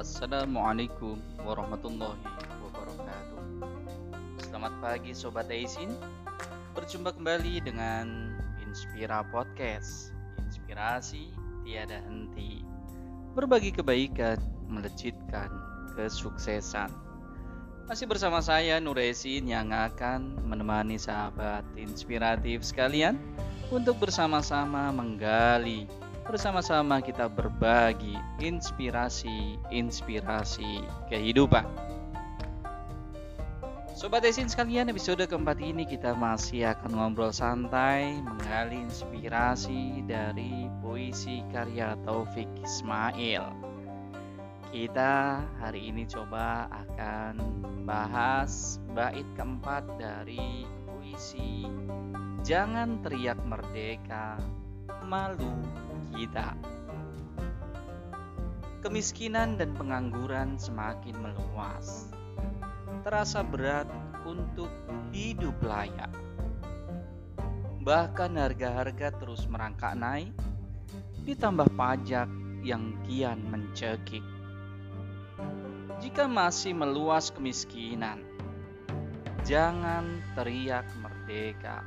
Assalamualaikum warahmatullahi wabarakatuh. Selamat pagi Sobat Aisin. Berjumpa kembali dengan Inspira Podcast. Inspirasi tiada henti. Berbagi kebaikan, melejitkan kesuksesan. Masih bersama saya Nur Aisin yang akan menemani sahabat inspiratif sekalian Untuk bersama-sama menggali bersama-sama kita berbagi inspirasi-inspirasi kehidupan. Sobat Esin sekalian, episode keempat ini kita masih akan ngobrol santai menggali inspirasi dari puisi karya Taufik Ismail. Kita hari ini coba akan bahas bait keempat dari puisi Jangan teriak merdeka, malu kita. Kemiskinan dan pengangguran semakin meluas. Terasa berat untuk hidup layak. Bahkan harga-harga terus merangkak naik, ditambah pajak yang kian mencekik. Jika masih meluas kemiskinan, jangan teriak merdeka.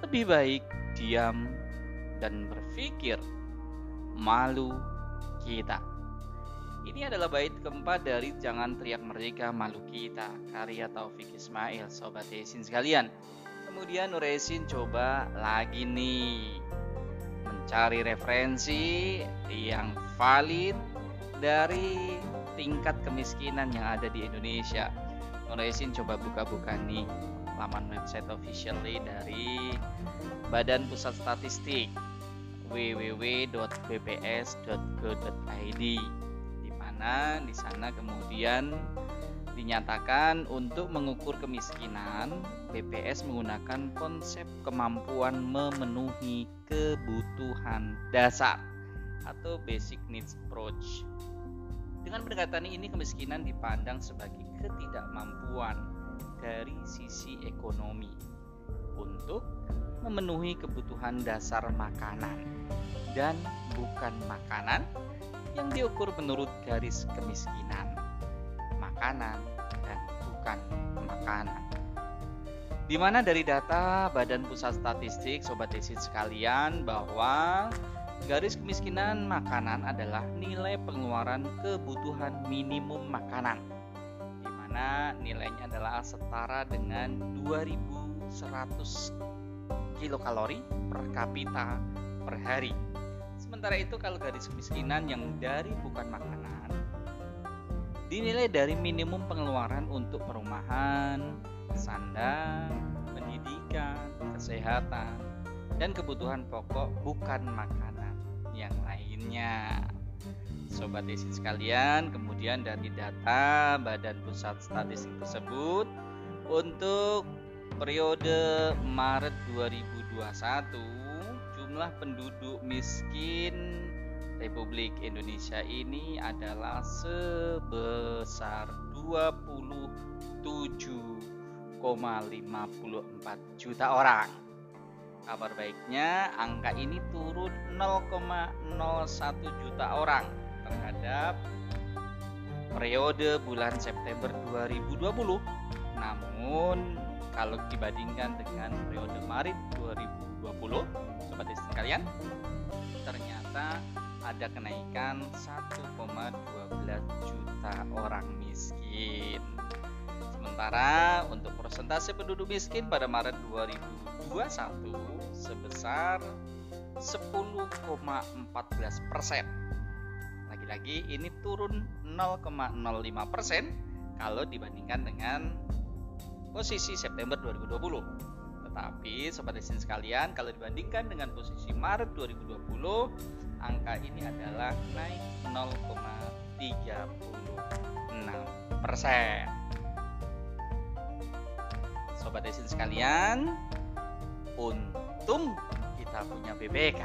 Lebih baik diam dan berpikir malu kita. Ini adalah bait keempat dari Jangan Teriak Merdeka Malu Kita karya Taufik Ismail Sobat Esin sekalian. Kemudian Nuresin coba lagi nih mencari referensi yang valid dari tingkat kemiskinan yang ada di Indonesia. Nuresin coba buka-buka nih laman website officially dari Badan Pusat Statistik www.bps.go.id di mana di sana kemudian dinyatakan untuk mengukur kemiskinan BPS menggunakan konsep kemampuan memenuhi kebutuhan dasar atau basic needs approach. Dengan pendekatan ini kemiskinan dipandang sebagai ketidakmampuan dari sisi ekonomi untuk memenuhi kebutuhan dasar makanan dan bukan makanan yang diukur menurut garis kemiskinan. Makanan dan bukan makanan. Di mana dari data Badan Pusat Statistik Sobat Desit sekalian bahwa garis kemiskinan makanan adalah nilai pengeluaran kebutuhan minimum makanan di mana nilainya adalah setara dengan 2100 kilokalori per kapita per hari. Sementara itu kalau garis kemiskinan yang dari bukan makanan dinilai dari minimum pengeluaran untuk perumahan, sandang, pendidikan, kesehatan, dan kebutuhan pokok bukan makanan yang lainnya. Sobat isi sekalian, kemudian dari data Badan Pusat Statistik tersebut untuk periode Maret 2021 jumlah penduduk miskin Republik Indonesia ini adalah sebesar 27,54 juta orang. Kabar baiknya angka ini turun 0,01 juta orang terhadap periode bulan September 2020. Namun kalau dibandingkan dengan periode Maret 2020 sobat istri sekalian ternyata ada kenaikan 1,12 juta orang miskin. Sementara untuk persentase penduduk miskin pada Maret 2021 sebesar 10,14 persen. Lagi-lagi ini turun 0,05 persen kalau dibandingkan dengan posisi September 2020. Tetapi sobat desin sekalian, kalau dibandingkan dengan posisi Maret 2020, angka ini adalah naik 0,36 persen. Sobat desin sekalian, untung kita punya BPK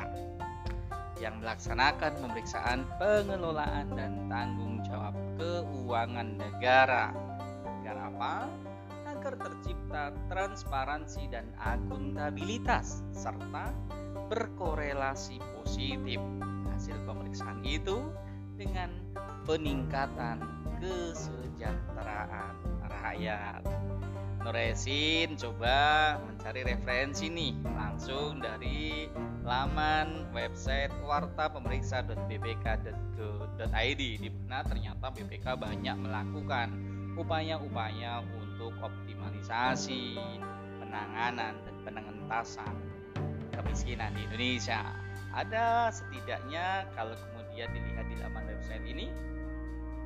yang melaksanakan pemeriksaan pengelolaan dan tanggung jawab keuangan negara. Negara apa? Tercipta transparansi dan akuntabilitas serta berkorelasi positif. Hasil pemeriksaan itu dengan peningkatan kesejahteraan rakyat. Nuresin coba mencari referensi nih langsung dari laman website wartapemeriksa.bpk.go.id di mana ternyata BPK banyak melakukan upaya-upaya untuk optimalisasi penanganan dan penengentasan kemiskinan di Indonesia. Ada setidaknya kalau kemudian dilihat di laman website ini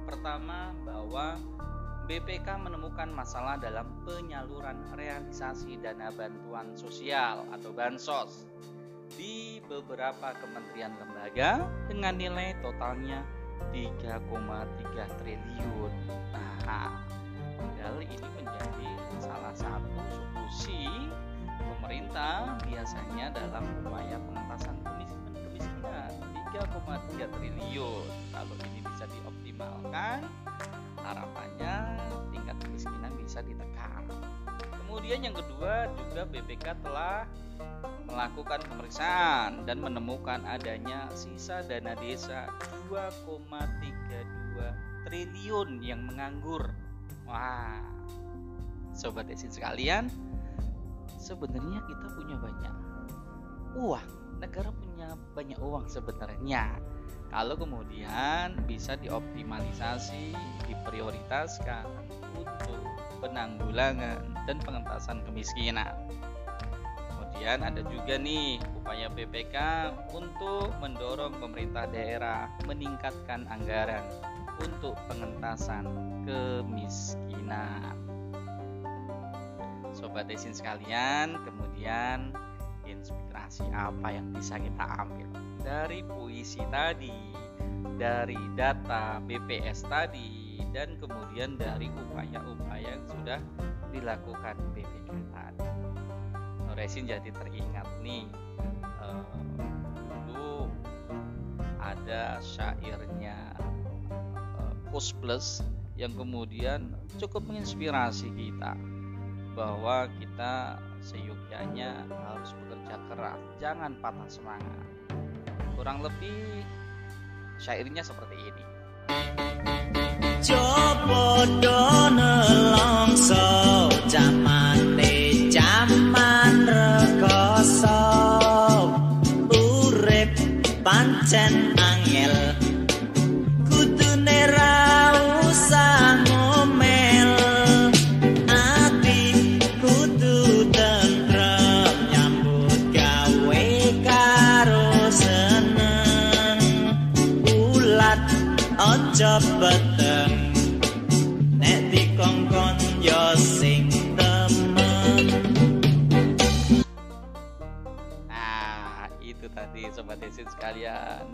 pertama bahwa BPK menemukan masalah dalam penyaluran realisasi dana bantuan sosial atau bansos di beberapa kementerian lembaga dengan nilai totalnya 3,3 triliun. Nah, padahal ini menjadi salah satu solusi pemerintah biasanya dalam upaya pengentasan kemiskinan kemiskinan 3,3 triliun. Kalau ini bisa dioptimalkan, harapannya tingkat kemiskinan bisa ditekan. Kemudian yang kedua juga BPK telah melakukan pemeriksaan dan menemukan adanya sisa dana desa 2,32 triliun yang menganggur. Wah, sobat esin sekalian, sebenarnya kita punya banyak uang, negara punya banyak uang sebenarnya kalau kemudian bisa dioptimalisasi, diprioritaskan untuk penanggulangan dan pengentasan kemiskinan. Kemudian ada juga nih upaya BPK untuk mendorong pemerintah daerah meningkatkan anggaran untuk pengentasan kemiskinan. Sobat Desin sekalian, kemudian inspirasi apa yang bisa kita ambil dari puisi tadi, dari data BPS tadi, dan kemudian dari upaya-upaya yang sudah dilakukan BPK tadi. Noresin jadi teringat nih, uh, dulu ada syairnya uh, Plus yang kemudian cukup menginspirasi kita bahwa kita seyukianya harus bekerja keras, jangan patah semangat. Kurang lebih syairnya seperti ini. Coba nelongso zamane jaman rekoso urip pancen angel. Kudune ra usah ngomel ati kudu tentrem nyambut gawe karo seneng. Ulat ojo but sobat desin sekalian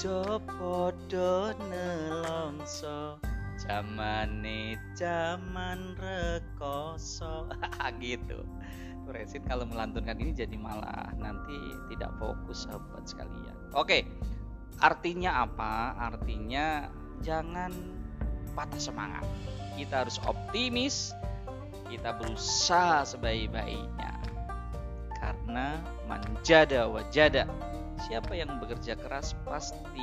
Jopodo nelongso Jamane jaman rekoso gitu Resin kalau melantunkan ini jadi malah nanti tidak fokus sahabat sekalian Oke Artinya apa? Artinya jangan patah semangat. Kita harus optimis. Kita berusaha sebaik-baiknya. Karena manjada wajada. Siapa yang bekerja keras pasti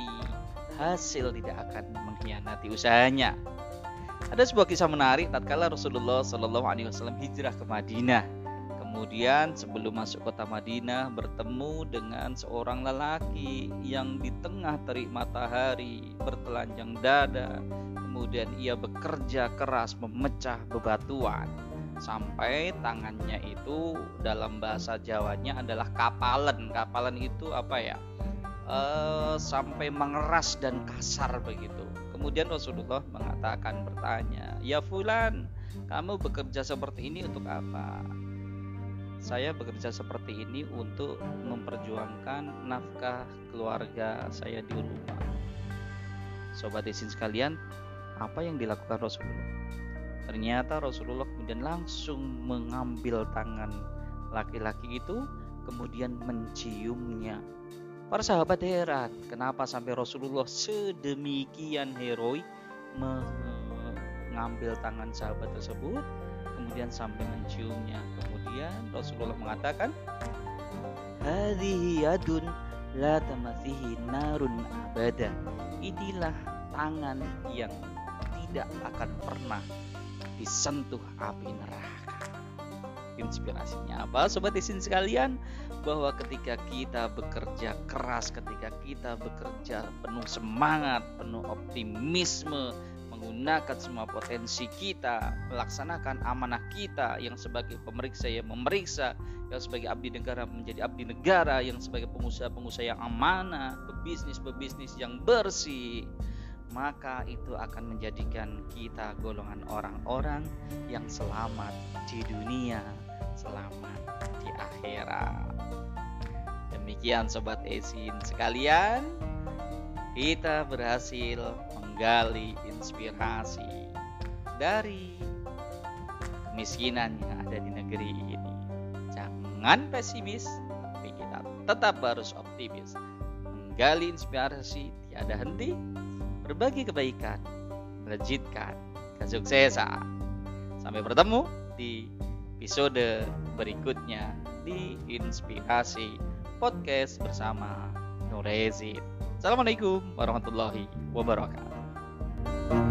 hasil tidak akan mengkhianati usahanya. Ada sebuah kisah menarik tatkala Rasulullah Shallallahu Alaihi Wasallam hijrah ke Madinah Kemudian sebelum masuk kota Madinah bertemu dengan seorang lelaki yang di tengah terik matahari bertelanjang dada. Kemudian ia bekerja keras memecah bebatuan sampai tangannya itu dalam bahasa Jawanya adalah kapalan. Kapalan itu apa ya? E, sampai mengeras dan kasar begitu. Kemudian Rasulullah mengatakan bertanya, "Ya fulan, kamu bekerja seperti ini untuk apa?" saya bekerja seperti ini untuk memperjuangkan nafkah keluarga saya di rumah. Sobat isin sekalian, apa yang dilakukan Rasulullah? Ternyata Rasulullah kemudian langsung mengambil tangan laki-laki itu, kemudian menciumnya. Para sahabat heran, kenapa sampai Rasulullah sedemikian heroik mengambil tangan sahabat tersebut kemudian sampai menciumnya. Kemudian Rasulullah mengatakan, "Hadhihi yadun la tamasihi narun abada." inilah tangan yang tidak akan pernah disentuh api neraka. Inspirasinya apa sobat isin sekalian? Bahwa ketika kita bekerja keras, ketika kita bekerja penuh semangat, penuh optimisme, menggunakan semua potensi kita, melaksanakan amanah kita yang sebagai pemeriksa yang memeriksa, yang sebagai abdi negara menjadi abdi negara, yang sebagai pengusaha-pengusaha yang amanah, pebisnis-pebisnis yang bersih, maka itu akan menjadikan kita golongan orang-orang yang selamat di dunia, selamat di akhirat. Demikian sobat Esin sekalian, kita berhasil menggali inspirasi dari kemiskinan yang ada di negeri ini. Jangan pesimis, tapi kita tetap harus optimis. Menggali inspirasi tiada henti, berbagi kebaikan, melejitkan kesuksesan. Sampai bertemu di episode berikutnya di Inspirasi Podcast bersama Nurezid. Assalamualaikum warahmatullahi wabarakatuh.